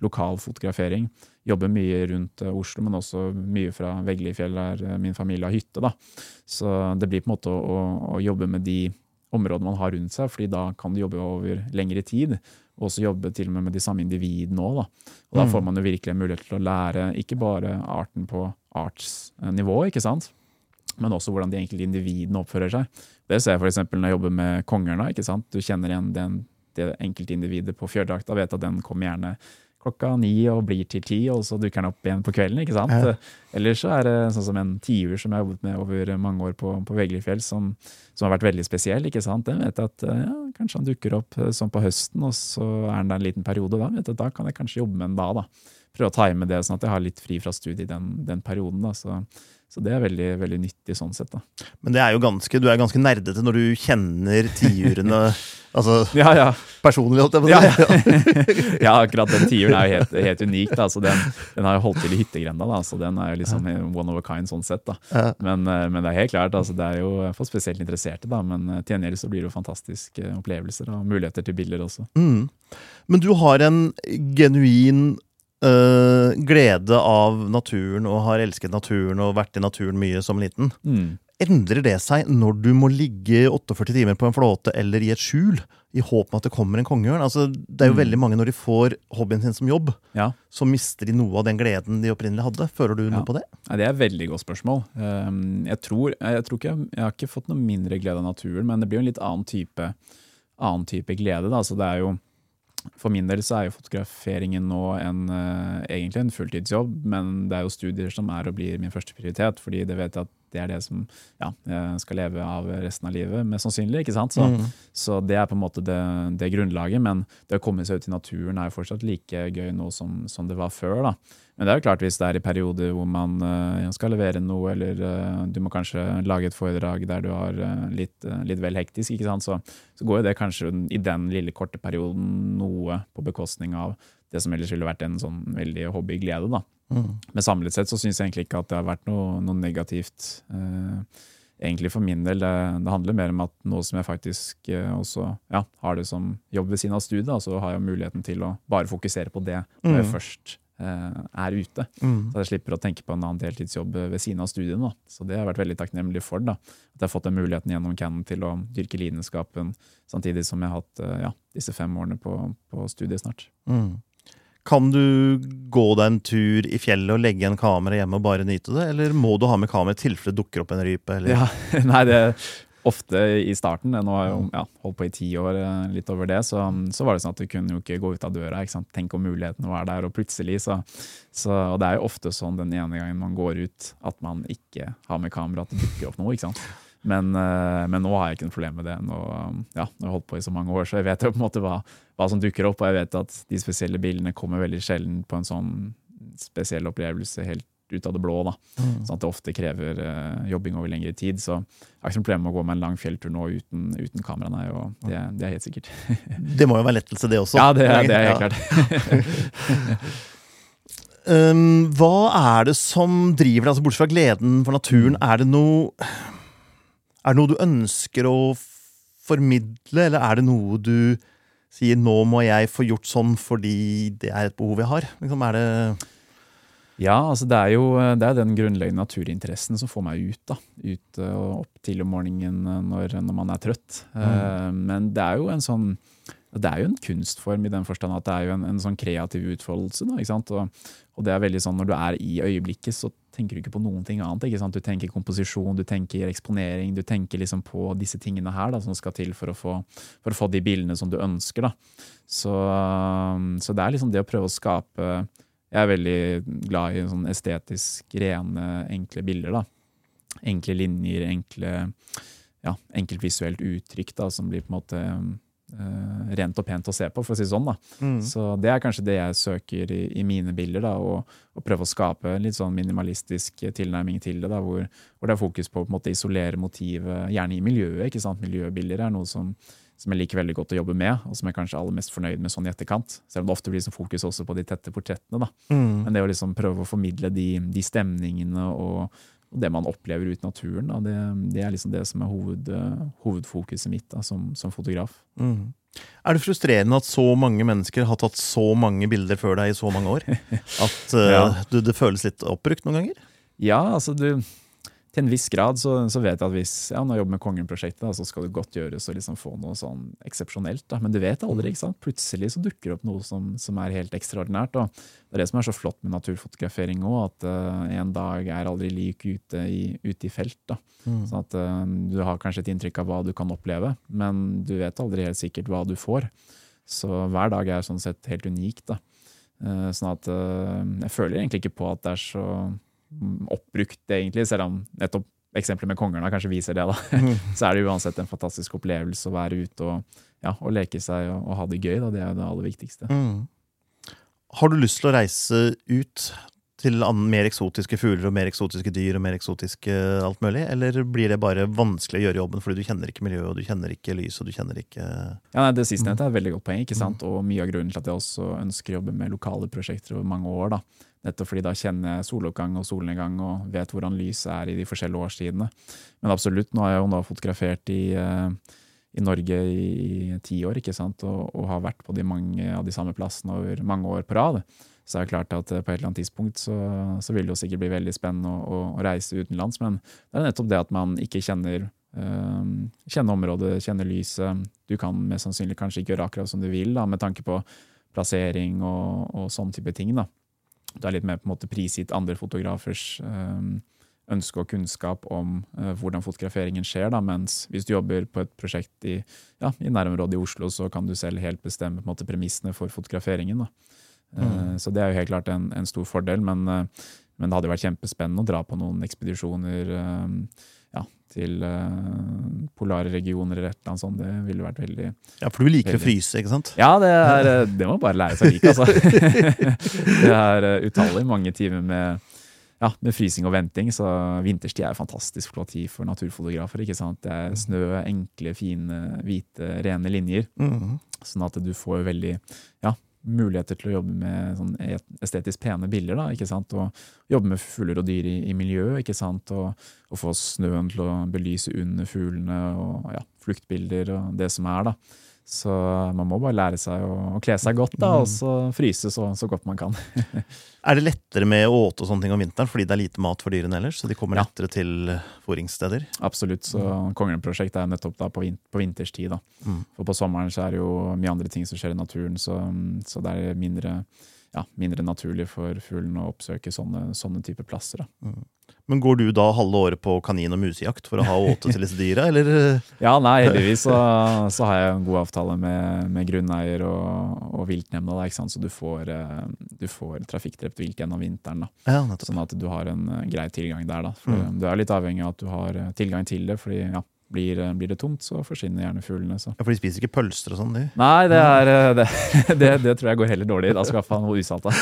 lokal fotografering. Jobbe mye rundt eh, Oslo, men også mye fra Veglifjell, der eh, min familie har hytte. Da. Så det blir på en måte å, å, å jobbe med de områdene man har rundt seg, fordi da kan du jobbe over lengre tid. Og også jobbe til og med med de samme individene òg. Og da Mm. får man jo virkelig en mulighet til å lære ikke bare arten på artsnivå, ikke sant? men også hvordan de enkelte individene oppfører seg. Det ser jeg f.eks. når jeg jobber med ikke sant? Du kjenner igjen den, det enkeltindividet på fjørdrakta, vet at den kommer gjerne klokka ni og blir til ti, og så dukker den opp igjen på kvelden. ikke sant? Ja. Eller så er det sånn som en tiur som jeg har jobbet med over mange år på, på Veglifjell, som, som har vært veldig spesiell. ikke sant? Den vet at eh, ja, kanskje han dukker opp eh, sånn på høsten, og så er han der en liten periode. Da vet jeg, da kan jeg kanskje jobbe med den da. da. Prøve å time det sånn at jeg har litt fri fra studiet den, den perioden. da, så så det er veldig, veldig nyttig sånn sett. da. Men det er jo ganske, du er ganske nerdete når du kjenner tiurene <laughs> altså Ja, ja. personlig, holdt jeg på å Ja, si. ja <laughs> akkurat den tiuren er jo helt, helt unik. da, Altså, den, den har jo holdt til i hyttegrenda, da, så den er jo liksom one of a kind sånn sett. da. Men, eh, men det er helt klart, altså, det er jo for spesielt interesserte, da, men eh, til gjengjeld så blir det jo fantastiske opplevelser og muligheter til bilder også. Mm. Men du har en genuin øh, glede av naturen og har elsket naturen og vært i naturen mye som liten. Mm. Endrer det seg når du må ligge 48 timer på en flåte eller i et skjul i håp om at det kommer en kongeørn? Altså, det er jo Mm. veldig mange når de får hobbyen sin som jobb, Ja. så mister de noe av den gleden de opprinnelig hadde. Føler du Ja. noe på det? Nei, det er et veldig godt spørsmål. Um, jeg, tror, jeg, tror ikke, jeg har ikke fått noe mindre glede av naturen, men det blir jo en litt annen type, annen type glede. Da. Så det er jo, for min del så er jo fotograferingen nå en, eh, egentlig en fulltidsjobb, men det er jo studier som er og blir min første prioritet, fordi det vet jeg at det er det som ja, skal leve av resten av livet, mest sannsynlig. ikke sant? Så, Mm. så det er på en måte det, det grunnlaget, men det å komme seg ut i naturen er jo fortsatt like gøy nå som, som det var før. da. Men det er jo klart hvis det er i perioder hvor man uh, skal levere noe, eller uh, du må kanskje lage et foredrag der du har uh, litt, eh, litt vel hektisk, ikke sant? Så, så går jo det kanskje i den lille korte perioden noe på bekostning av det som ellers ville vært en sånn veldig hobbyglede. da. Mm. Men samlet sett så syns jeg egentlig ikke at det har vært noe, noe negativt. Eh, egentlig for min del. Det, det handler mer om at nå som jeg faktisk eh, også ja, har det som jobb ved siden av studiet, da, så har jeg muligheten til å bare fokusere på det når jeg Mm. først eh, er ute. Mm. Så jeg slipper å tenke på en annen deltidsjobb ved siden av studiene. Da. Så det har jeg vært veldig takknemlig for. da. At jeg har fått den muligheten gjennom Cannon til å dyrke lidenskapen, samtidig som jeg har hatt eh, ja, disse fem årene på, på studiet snart. Mm. Kan du gå deg en tur i fjellet og legge en kamera hjemme og bare nyte det, eller må du ha med kamera i tilfelle det dukker opp en rype? Eller? Ja, <laughs> nei, det ofte i starten, nå har jeg jo ja, holdt på i ti år, eh, litt over det, så, så var det sånn at du kunne jo ikke gå ut av døra. ikke sant? Tenk om muligheten var der, og plutselig så, så Og det er jo ofte sånn den ene gangen man går ut, at man ikke har med kamera, at det dukker opp noe. ikke sant? Men, eh, men nå har jeg ikke noe problem med det. Nå, ja, nå har jeg holdt på i så mange år, så jeg vet jo på en måte hva, hva som dukker opp. Og jeg vet at de spesielle bilene kommer veldig sjelden på en sånn spesiell opplevelse helt ut av det blå. da. Mm. Sånn at det ofte krever uh, jobbing over lengre tid. Så jeg har ikke noe problem med å gå med en lang fjelltur nå uten, uten kamera. Nei, og det, det er helt sikkert. Det må jo være lettelse, det også. Ja, det, det er helt klart. <laughs> Um, hva er det som driver deg, altså bortsett fra gleden for naturen? Er det noe Er det noe du ønsker å formidle, eller er det noe du sier 'nå må jeg få gjort sånn fordi det er et behov jeg har'? Liksom, er det Ja, altså det er jo det er den grunnleggende naturinteressen som får meg ut. da. Ut eh, og opp til om morgenen eh, når, når man er trøtt. Eh, Men det er jo en sånn det er jo en kunstform i den forstand at det er jo en, en sånn kreativ utfoldelse. Da, ikke sant? Og, og det er veldig sånn når du er i øyeblikket, så tenker du ikke på noen ting annet. ikke sant? Du tenker komposisjon, du tenker eksponering, du tenker liksom på disse tingene her da, som skal til for å få, for å få de bildene som du ønsker. da. Så, så det er liksom det å prøve å skape Jeg er veldig glad i sånn estetisk rene, enkle bilder. da. Enkle linjer, enkle ja, enkelt visuelt uttrykk da, som blir på en måte rent og pent å se på, for å si det sånn. da. Mm. Så det er kanskje det jeg søker i, i mine bilder. da, og, og prøve å skape en litt sånn minimalistisk tilnærming til det. da, Hvor, hvor det er fokus på å på en måte isolere motivet, gjerne i miljøet. ikke sant? Miljøbilder er noe som, som jeg liker veldig godt å jobbe med, og som jeg er kanskje aller mest fornøyd med sånn i etterkant. Selv om det ofte blir liksom fokus også på de tette portrettene. da. Mm. Men det å liksom prøve å formidle de, de stemningene og, og det man opplever ute i naturen, da, det, det er liksom det som er hoved, eh, hovedfokuset mitt da, som, som fotograf. Mm. Er det frustrerende at så mange mennesker har tatt så mange bilder før deg i så mange år? <laughs> At eh, Ja. du, det føles litt oppbrukt noen ganger? Ja, altså du til en viss grad så, så vet jeg at hvis ja, når jeg jobber med Kongen-prosjektet, så skal det godt gjøres å liksom få noe sånn eksepsjonelt. Men du vet aldri. ikke sant? Plutselig så dukker det opp noe som, som er helt ekstraordinært. og Det er det som er så flott med naturfotografering òg, at uh, en dag er aldri lik ute i, ute i felt. da. Sånn at uh, Du har kanskje et inntrykk av hva du kan oppleve, men du vet aldri helt sikkert hva du får. Så hver dag er sånn sett helt unik. da. Uh, Sånn at jeg føler egentlig ikke på at det er så mm, oppbrukt, egentlig, selv om nettopp eksempelet med kongerne kanskje viser det. da. <laughs> Så er det uansett en fantastisk opplevelse å være ute og, ja, og leke seg og, og ha det gøy. da. Det er det aller viktigste. Mm. Har du lyst til å reise ut til mer eksotiske fugler og mer eksotiske dyr og mer eksotiske alt mulig? Eller blir det bare vanskelig å gjøre jobben fordi du kjenner ikke miljøet, og du kjenner ikke lys? og du kjenner ikke Ja, nei, Det sistnevnte er et veldig godt poeng, ikke sant? og mye av grunnen til at jeg også ønsker å jobbe med lokale prosjekter over mange år. da. Nettopp fordi da kjenner jeg soloppgang og solnedgang og vet hvordan lyset er i de forskjellige årstidene. Men absolutt, nå har jeg jo nå fotografert i, eh, i Norge i, ti år ikke sant? Og, og har vært på de mange av de samme plassene over mange år på rad. Så er det klart at eh, på et eller annet tidspunkt så, så vil det jo sikkert bli veldig spennende å, å, å reise utenlands. Men det er nettopp det at man ikke kjenner øh, kjenner området, kjenner lyset. Du kan mest sannsynlig kanskje ikke gjøre akkurat som du vil, da, med tanke på plassering og, og sånn type ting. da. Du er litt mer på en måte prisgitt andre fotografers eh, ønske og kunnskap om eh, hvordan fotograferingen skjer. Da, mens hvis du jobber på et prosjekt i, ja, i nærområdet i Oslo, så kan du selv helt bestemme på en måte premissene for fotograferingen. Da. Mm. Så det er jo helt klart en, en stor fordel, men, eh, men det hadde vært kjempespennende å dra på noen ekspedisjoner eh, ja, til eh, polare regioner eller et eller annet sånt. Det ville vært veldig Ja, for du liker å fryse, ikke sant? ja, det, er, eh, det må bare lære seg å like, altså. <laughs> det er eh, utallig mange timer med, ja, med frysing og venting, så vinterstid er fantastisk flott tid for naturfotografer. ikke sant? Det er snø, enkle, fine, hvite, rene linjer. Mm. Sånn at du får veldig ja, muligheter til å jobbe med sånn estetisk pene bilder. da, ikke sant? Og jobbe med fugler og dyr i, i miljøet. ikke sant? Og, og få snøen til å belyse under fuglene, og ja, fluktbilder og det som er. da. Så man må bare lære seg å, å kle seg godt, da, og så fryse så, så godt man kan. <laughs> Er det lettere med åte og sånne ting om vinteren fordi det er lite mat for dyrene ellers? Så de kommer Ja. lettere til fôringssteder? Absolutt. så Kongeprosjektet er nettopp da på, vin på vinterstid. da. Mm. For på sommeren så er det jo mye andre ting som skjer i naturen, så, så det er mindre, ja, mindre naturlig for fuglen å oppsøke sånne, sånne type plasser. da. Men går du da halve året på kanin- og musejakt for å ha <laughs> åte til disse dyra, eller? Ja, nei, heldigvis så, så har jeg en god avtale med, med grunneier og, og viltnemnda, da, så du får, eh, du får trafikkdrept vilt gjennom vinteren. da. Ja. Sånn at du har en eh, grei tilgang der. da. For Mm. Du er litt avhengig av at du har eh, tilgang til det, fordi ja, blir, eh, blir det tomt, så forsvinner gjerne fuglene. så. Ja, For de spiser ikke pølser og sånn, de? Nei, det, er, eh, <laughs> det, det, det tror jeg går heller dårlig. Da jeg få noe usalta. <laughs>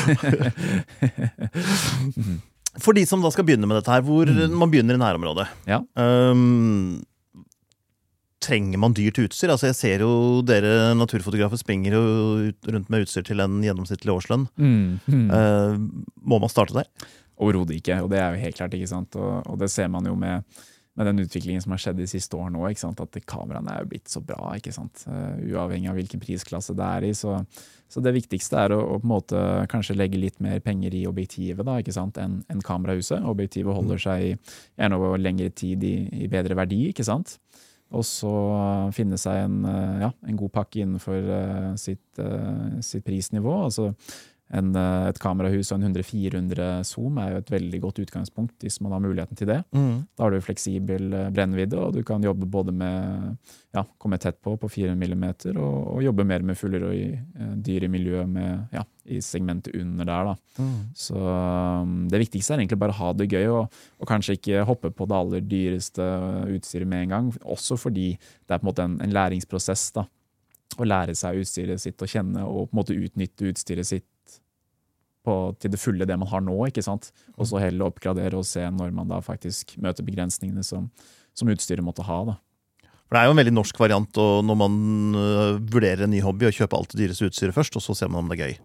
For de som da skal begynne med dette her, hvor man begynner i nærområdet. Ja. um, trenger man dyrt utstyr? Altså Jeg ser jo dere naturfotografer springer jo ut, rundt med utstyr til en gjennomsnittlig årslønn. Mm, mm. Uh, må man starte der? Overhodet ikke, og det er jo helt klart. ikke sant? Og, og det ser man jo med, med den utviklingen som har skjedd de siste årene òg. At kameraene er jo blitt så bra, ikke sant? Eh, uavhengig av hvilken prisklasse det er i. Så, så det viktigste er å, å på en måte kanskje legge litt mer penger i objektivet da, ikke sant? enn en kamerahuset. Objektivet holder seg i- gjerne over lengre tid i, i bedre verdi. ikke sant? Og så finne seg en, eh, ja, en god pakke innenfor eh, sitt, eh, sitt prisnivå. altså en, eh, et kamerahus og en 100-400 zoom er jo et veldig godt utgangspunkt hvis man har muligheten til det. Da har du fleksibel eh, brennvidde, og du kan jobbe både med ja, komme tett på på 400 mm, og, og jobbe mer med fugler og i, eh, dyr i miljøet med, ja, i segmentet under der. da. Så um, det viktigste er egentlig bare å ha det gøy, og, og kanskje ikke hoppe på det aller dyreste utstyret med en gang. Også fordi det er på en måte en, en læringsprosess. da. å lære seg utstyret sitt å kjenne og på en måte utnytte utstyret sitt på, til det fulle det man har nå. ikke sant? Og så heller oppgradere og se når man da faktisk møter begrensningene som, som utstyret måtte ha. da. For Det er jo en veldig norsk variant og når man øh, vurderer en ny hobby, å kjøpe alt det dyreste utstyret først, og så ser man om det er gøy.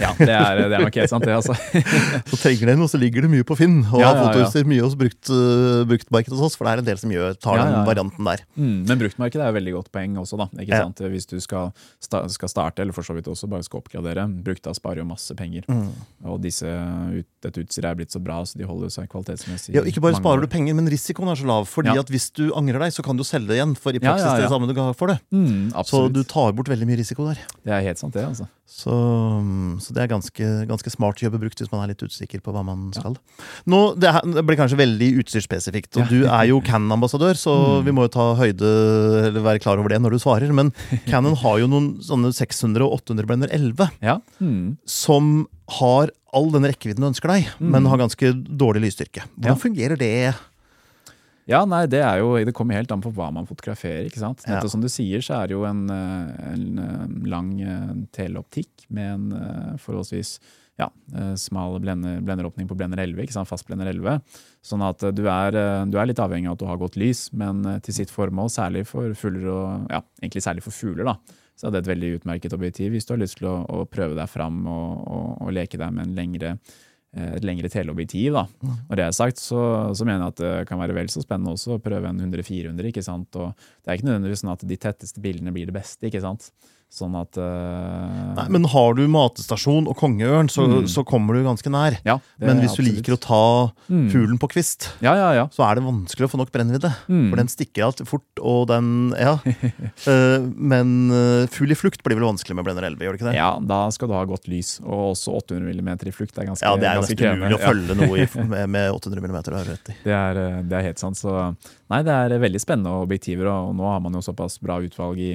Ja, det er, det er nok helt sant, det. altså. <laughs> Så trenger den, og så ligger det mye på Finn. Og Ja, har ja, ja. fotoutstyr mye hos brukt, uh, bruktmarkedet hos oss, for det er en del som gjør, tar Ja, den varianten der. Mm, men bruktmarkedet er jo veldig godt poeng også, da. ikke sant? Hvis du skal, sta skal starte, eller for så vidt også bare skal oppgradere, brukta sparer jo masse penger. Mm. Og disse, ut, dette utstyret er blitt så bra, så de holder seg kvalitetsmessig. Ja, ikke bare sparer du penger, men risikoen er så lav. Fordi at hvis du angrer deg, så kan du selge det igjen. For i praksis det samme du ga for det. Mm, Så du tar bort veldig mye risiko der. Det er helt sant, det. altså. Så, så det er ganske, ganske smart å kjøpe brukt hvis man er litt usikker på hva man skal. Nå, det, her, det blir kanskje veldig utstyrsspesifikt, og Ja. du er jo Canon-ambassadør, så Mm. vi må jo ta høyde, eller være klar over det når du svarer. Men Canon har jo noen sånne 600 og 800 blender 11 Ja. Mm. som har all den rekkevidden du ønsker deg, men Mm. har ganske dårlig lysstyrke. Hvordan Ja. fungerer det? Ja, nei, det er jo, det kommer helt an på hva man fotograferer. ikke sant? Ja. Som du sier, så er det jo en, eh, en eh, lang eh, teleoptikk med en forholdsvis ja, smal blender, blenderåpning på blender 11, ikke sant? fast blender 11. Sånn at du er, du er litt avhengig av at du har godt lys, men til sitt formål, særlig for fugler og ja, egentlig særlig for fugler, da, så er det et veldig utmerket objektiv hvis du har lyst til å, å prøve deg fram og, og, og leke deg med en lengre et lengre teleobjektiv. da. Når det er sagt, så, så mener jeg at det kan være vel så spennende også å prøve en 100-400. ikke sant? Og det er ikke nødvendigvis sånn at de tetteste bildene blir det beste. ikke sant? Sånn at uh... Nei, men har du matestasjon og kongeørn, så, Mm. så kommer du ganske nær. ja, Men hvis du liker å ta Mm. fuglen på kvist, Ja, ja, ja. så er det vanskelig å få nok brennvidde. Mm. For den stikker av fort, og den Ja. uh, <laughs> men uh, fugl i flukt blir vel vanskelig med blender 11, gjør det ikke det? Ja, da skal du ha godt lys, og også 800 mm i flukt. Er ganske, Ja, det er nesten umulig å følge noe i, <laughs> med, med 800 mm. Det. Det er, det er helt sant. Så nei, det er veldig spennende objektiver, og nå har man jo såpass bra utvalg i,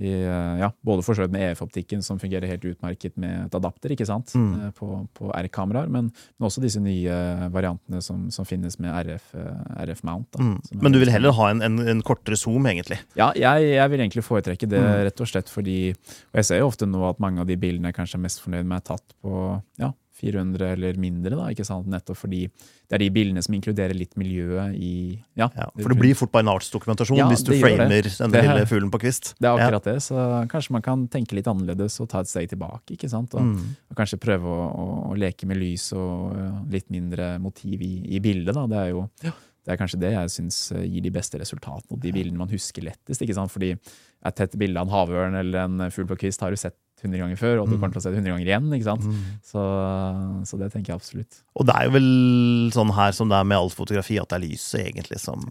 i eh, ja, både for med EF-optikken, som fungerer helt utmerket med et adapter, ikke sant, Mm. eh, på, på R-kameraer, men, men også disse nye variantene som, som finnes med RF, eh, RF-mount. da, Mm. Men du vil heller ha en, en, en kortere zoom, egentlig? Ja, jeg, jeg vil egentlig foretrekke det, Mm. rett og slett fordi Og jeg ser jo ofte nå at mange av de bildene jeg kanskje er mest fornøyd med, er tatt på ja, 400 eller mindre, da, ikke sant? nettopp fordi det er de bildene som inkluderer litt miljøet i ja, Ja, for det blir fort bare en artsdokumentasjon Ja, hvis du framer den lille fuglen på kvist. Det er akkurat det, så kanskje man kan tenke litt annerledes og ta et steg tilbake. ikke sant? Og, Mm. og kanskje prøve å, å, å leke med lys og litt mindre motiv i, i bildet. da. Det er jo det er kanskje det jeg syns gir de beste resultatene, og de bildene man husker lettest. ikke sant? Fordi et tett bilde av en havørn eller en fugl på kvist har du sett 100 ganger før, og du Mm. kommer til å se det 100 ganger igjen. ikke sant? Mm. Så, så det tenker jeg absolutt. Og det er jo vel sånn her som det er med all fotografi, at det er lyset egentlig som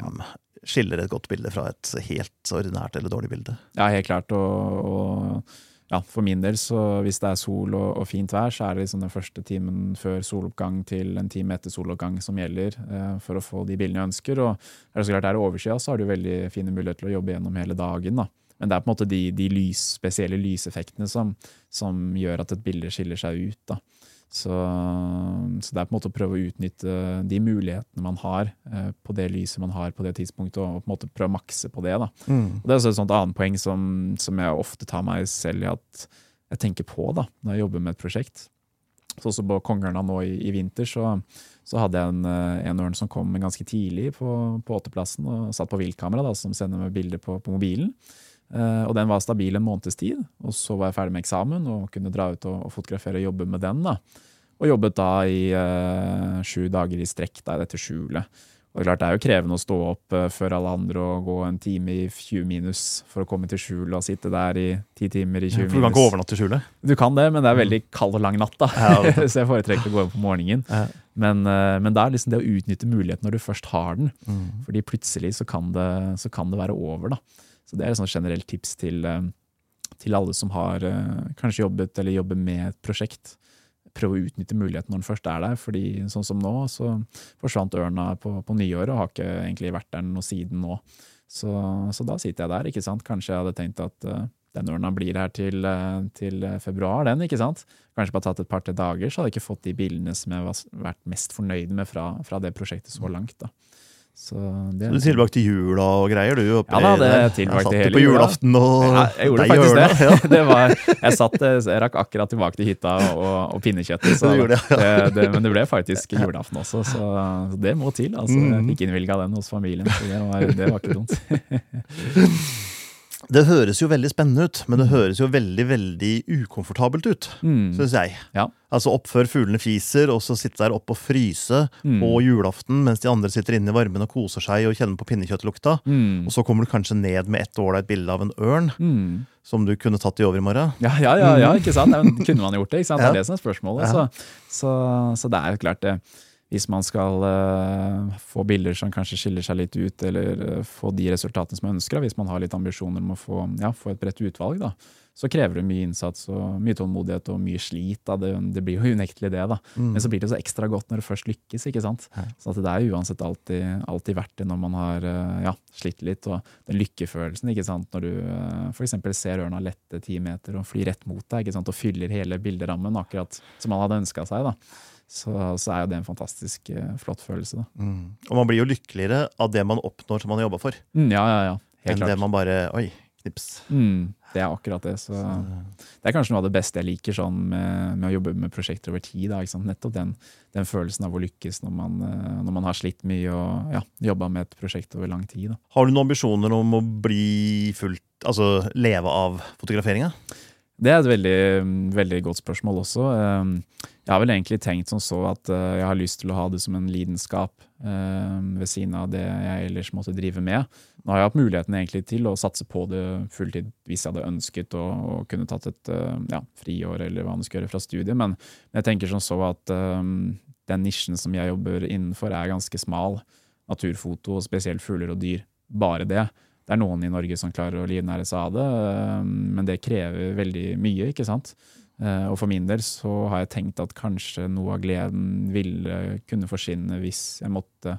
skiller et godt bilde fra et helt ordinært eller dårlig bilde. Ja, helt klart. Og, og ja, for min del, så hvis det er sol og, og fint vær, så er det liksom den første timen før soloppgang til en time etter soloppgang som gjelder eh, for å få de bildene jeg ønsker. Og er det så klart er det overskya, så har du veldig fine muligheter til å jobbe gjennom hele dagen. da. Men det er på en måte de, de lys, spesielle lyseffektene som, som gjør at et bilde skiller seg ut. da. Så, så det er på en måte å prøve å utnytte de mulighetene man har eh, på det lyset man har på det tidspunktet, og på en måte prøve å makse på det. da. Og Det er også et annet poeng som, som jeg ofte tar meg selv i at jeg tenker på da, når jeg jobber med et prosjekt. Så også på Kongerna nå i, i vinter så, så hadde jeg en, eh, en ørn som kom ganske tidlig på, på åtteplassen og satt på viltkamera, da, som sender meg bilder på, på mobilen. Eh, og den var stabil en måneds tid. Og så var jeg ferdig med eksamen og kunne dra ut og, og fotografere og jobbe med den. da. Og jobbet da i eh, sju dager i strekk da, i dette skjulet. Og er klart det er jo krevende å stå opp eh, før alle andre og gå en time i 20 minus for å komme til skjulet og sitte der i ti timer i 20 For du kan ikke minus. overnatte i skjulet? Du kan det, men det er veldig kald og lang natt, da. Ja, <laughs> så jeg foretrekker å gå over på morgenen. Ja. Men, eh, men det er liksom det å utnytte muligheten når du først har den. Fordi plutselig så kan det, så kan det være over, da. Så det er et generelt tips til, eh, til alle som har eh, kanskje jobbet eller jobber med et prosjekt. Prøv å utnytte muligheten når den først er der. fordi sånn som nå, så forsvant ørna på, på nyåret og har ikke egentlig vært der noe siden nå. Så, så da sitter jeg der, ikke sant. Kanskje jeg hadde tenkt at uh, den ørna blir her til, uh, til februar, den, ikke sant. Kanskje bare tatt et par-tre dager, så hadde jeg ikke fått de bildene som jeg har vært mest fornøyd med fra, fra det prosjektet så langt. da. Så det, Du tilbrakte jula og greier, du? Oppe Ja da, det tilbrakte Jeg satt du på julaften og ja, jeg gjorde faktisk det. Ja. <laughs> det var, jeg, satt, jeg rakk akkurat tilbake til hytta og, og pinnekjøttet. Så <laughs> det, det, det, men det ble faktisk <laughs> julaften også, så det må til. Altså, jeg Mm. fikk innvilga den hos familien, så det var, var ikke dumt. Det høres jo veldig spennende ut, men det høres jo veldig veldig ukomfortabelt ut, Mm. Synes jeg. Ja. Altså opp før fuglene fiser, og så sitte der oppe og fryse Mm. på julaften mens de andre sitter inne i varmen og koser seg og kjenner på pinnekjøttlukta. Mm. Og så kommer du kanskje ned med et ålreit bilde av en ørn Mm. som du kunne tatt i overmorgen. Ja, ja, ja, ja, ikke sant? Kunne man gjort det? ikke sant? <laughs> Det er det som er spørsmålet. Så, så, så det er jo klart det. Hvis man skal eh, få bilder som kanskje skiller seg litt ut, eller eh, få de resultatene som man ønsker, hvis man har litt ambisjoner om å få, ja, få et bredt utvalg, da, så krever det mye innsats og mye tålmodighet og mye slit. Da. Det, det blir jo unektelig det. da. Mm. Men så blir det så ekstra godt når det først lykkes. ikke sant? Ja. Så det er uansett alltid, alltid verdt det når man har eh, ja, slitt litt. Og den lykkefølelsen ikke sant? når du uh, f.eks. ser ørna lette ti meter og fly rett mot deg ikke sant? og fyller hele bilderammen akkurat som man hadde ønska seg. da. Så, så er jo det en fantastisk eh, flott følelse. Mm. Og man blir jo lykkeligere av det man oppnår som man har jobba for, Mm, ja, ja, ja. Helt enn det man bare Oi, knips. Mm, det er akkurat det. Så det er kanskje noe av det beste jeg liker sånn med, med å jobbe med prosjekter over tid. Da? Nettopp den, den følelsen av å lykkes når man, eh, når man har slitt mye og ja, jobba med et prosjekt over lang tid. Da. Har du noen ambisjoner om å bli fullt Altså leve av fotograferinga? Det er et veldig, veldig godt spørsmål også. Eh, Jeg har vel egentlig tenkt som så at eh, jeg har lyst til å ha det som en lidenskap eh, ved siden av det jeg ellers måtte drive med. Nå har jeg hatt muligheten egentlig til å satse på det fulltid hvis jeg hadde ønsket og, og kunne tatt et eh, ja, friår eller hva man skal gjøre fra studiet, men jeg tenker som så at um, den nisjen som jeg jobber innenfor er ganske smal. Naturfoto, og spesielt fugler og dyr. Bare det. Det er noen i Norge som klarer å livnære seg av det, eh, men det krever veldig mye, ikke sant. Eh, Og for min del så har jeg tenkt at kanskje noe av gleden ville kunne forsvinne hvis jeg måtte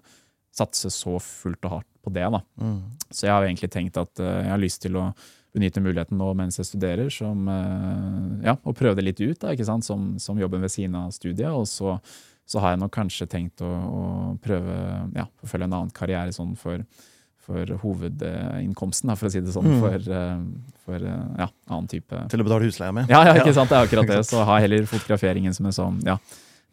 satse så fullt og hardt på det. da. Mm. Så jeg har egentlig tenkt at eh, jeg har lyst til å benytte muligheten nå mens jeg studerer, som, ja, og prøve det litt ut, da, ikke sant? Som, som jobben ved siden av studiet. Og så, så har jeg nok kanskje tenkt å, å prøve ja, forfølge en annen karriere sånn for, for hovedinnkomsten, for å si det sånn. Mm. For, eh, for eh, ja, annen type Til å betale husleia med? ja, ja, ikke sant? Det er akkurat det. <laughs> Så ha heller fotograferingen som en sånn ja,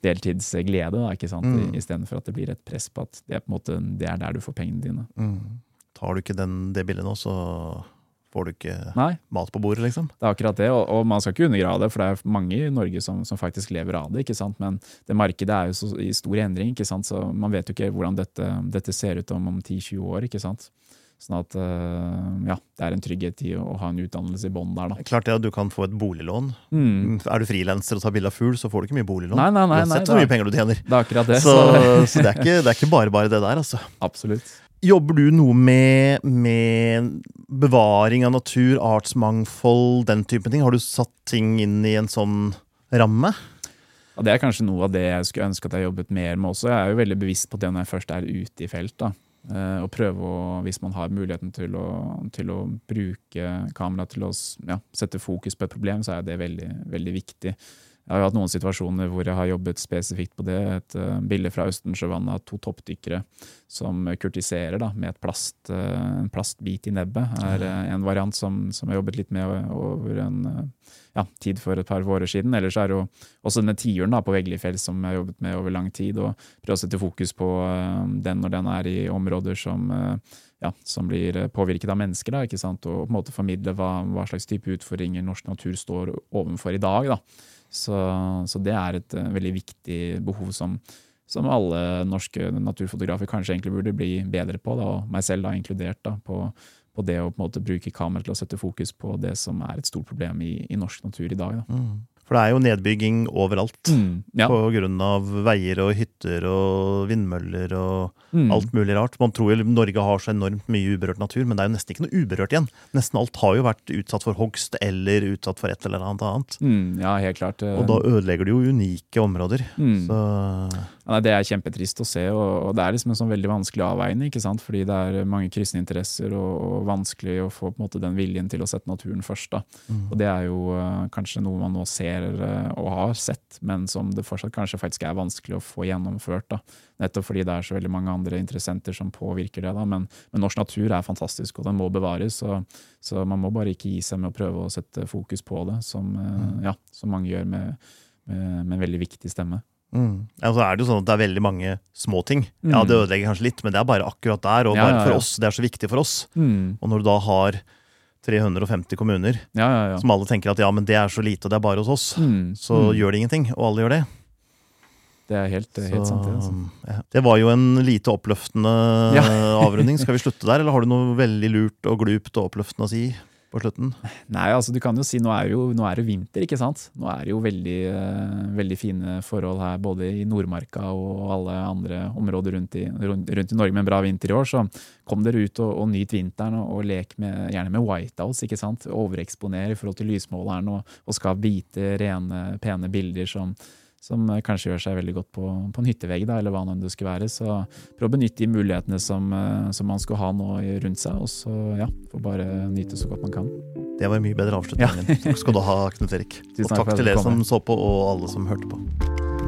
deltidsglede, da, ikke sant? Mm. istedenfor at det blir et press på at det er, på en måte, det er der du får pengene dine. Mm. Tar du ikke den, det bildet nå, så får du ikke Nei, mat på bordet, liksom. det er akkurat det, og, og man skal ikke undergrave det, for det er mange i Norge som, som faktisk lever av det. ikke sant? Men det markedet er jo så, i stor endring, ikke sant? så man vet jo ikke hvordan dette, dette ser ut om, om 10-20 år. ikke sant? Sånn at øh, ja, det er en trygghet i å, ha en utdannelse i bånn der, da. Klart det at du kan få et boliglån. Mm. Er du frilanser og tar bilde av fugl, så får du ikke mye boliglån. Nei, nei, nei, Uansett hvor mye penger du tjener. Det er akkurat det. Så, Så, så det, er ikke, det er ikke bare bare det der, altså. absolutt. Jobber du noe med, med bevaring av natur, artsmangfold, den type ting? Har du satt ting inn i en sånn ramme? Ja, det er kanskje noe av det jeg skulle ønske at jeg jobbet mer med også. Jeg er jo veldig bevisst på det når jeg først er ute i felt. da. Eh, og prøve å, hvis man har muligheten til å, til å bruke kamera til å ja, sette fokus på et problem, så er det veldig, veldig viktig. Jeg har jo hatt noen situasjoner hvor jeg har jobbet spesifikt på det. Et uh, bilde fra Østensjøvannet av to toppdykkere som kurtiserer da, med et plast, eh, en plastbit i nebbet. er eh, en variant som, som jeg har jobbet litt med over en eh, ja, tid for et par vårer siden. Ellers er det jo også denne tiuren på Veglifjell som jeg har jobbet med over lang tid. og Prøve å sette fokus på eh, den når den er i områder som, eh, ja, som blir eh, påvirket av mennesker. Da, ikke sant? Og på en måte formidle hva, hva slags type utfordringer norsk natur står overfor i dag. Da. Så, så det er et eh, veldig viktig behov som, som alle norske naturfotografer kanskje egentlig burde bli bedre på, da, og meg selv da inkludert, da, på, på det å på en måte bruke kamera til å sette fokus på det som er et stort problem i, i norsk natur i dag. Da. For det er jo nedbygging overalt. Mm, ja. På grunn av veier og hytter og vindmøller og Mm. alt mulig rart. Man tror jo Norge har så enormt mye uberørt natur, men det er jo nesten ikke noe uberørt igjen. Nesten alt har jo vært utsatt for hogst eller utsatt for et eller annet annet. Mm, ja, helt klart. Og da ødelegger du jo unike områder. Mm. Så Ja, det er kjempetrist å se, og, det er liksom en sånn veldig vanskelig avveining. ikke sant? Fordi det er mange kryssende interesser, og, og vanskelig å få på en måte den viljen til å sette naturen først. da. mm. Og det er jo eh, kanskje noe man nå ser ser eh, og har sett, men som det fortsatt kanskje faktisk er vanskelig å få gjennomført. Da. Nettopp fordi det er så veldig mange andre interessenter som påvirker det. Da. Men, men norsk natur er fantastisk, og den må bevares. Så, så, man må bare ikke gi seg med å prøve å sette fokus på det, som, mm. ja, som mange gjør med, med, med en veldig viktig stemme. Mm. Ja, så er Det jo sånn at det er veldig mange små ting. Ja, Det mm. ødelegger kanskje litt, men det er bare akkurat der. Og ja, bare for oss, det er så viktig for oss. Mm. Og når du da har 350 kommuner som alle tenker at ja, men det er så lite, og det er bare hos oss, mm. så mm. gjør det ingenting. Og alle gjør det. Det er helt, helt sant. Det, altså. det var jo en lite oppløftende <laughs> avrunding. Skal vi slutte der, eller har du noe veldig lurt og glupt og oppløftende å si? på slutten? Nei, altså du kan jo si nå er, jo, nå er det vinter, ikke sant. Nå er det jo veldig, uh, veldig fine forhold her både i Nordmarka og alle andre områder rundt i, rundt, rundt i Norge med en bra vinter i år. Så kom dere ut og, og nyt vinteren og, og lek med, gjerne med whiteouts. ikke sant? Overeksponer i forhold til lysmåleren og, og skap hvite, rene, pene bilder som som kanskje gjør seg veldig godt på, på en hyttevegg, da, eller hva nå det skulle være. Så prøv å benytte de mulighetene som, eh, som, man skulle ha nå rundt seg, og så ja, får bare nyte så godt man kan. Det var en mye bedre avslutning. Ja. takk skal du ha, Knut Erik. og takk til dere som så på, og alle som hørte på.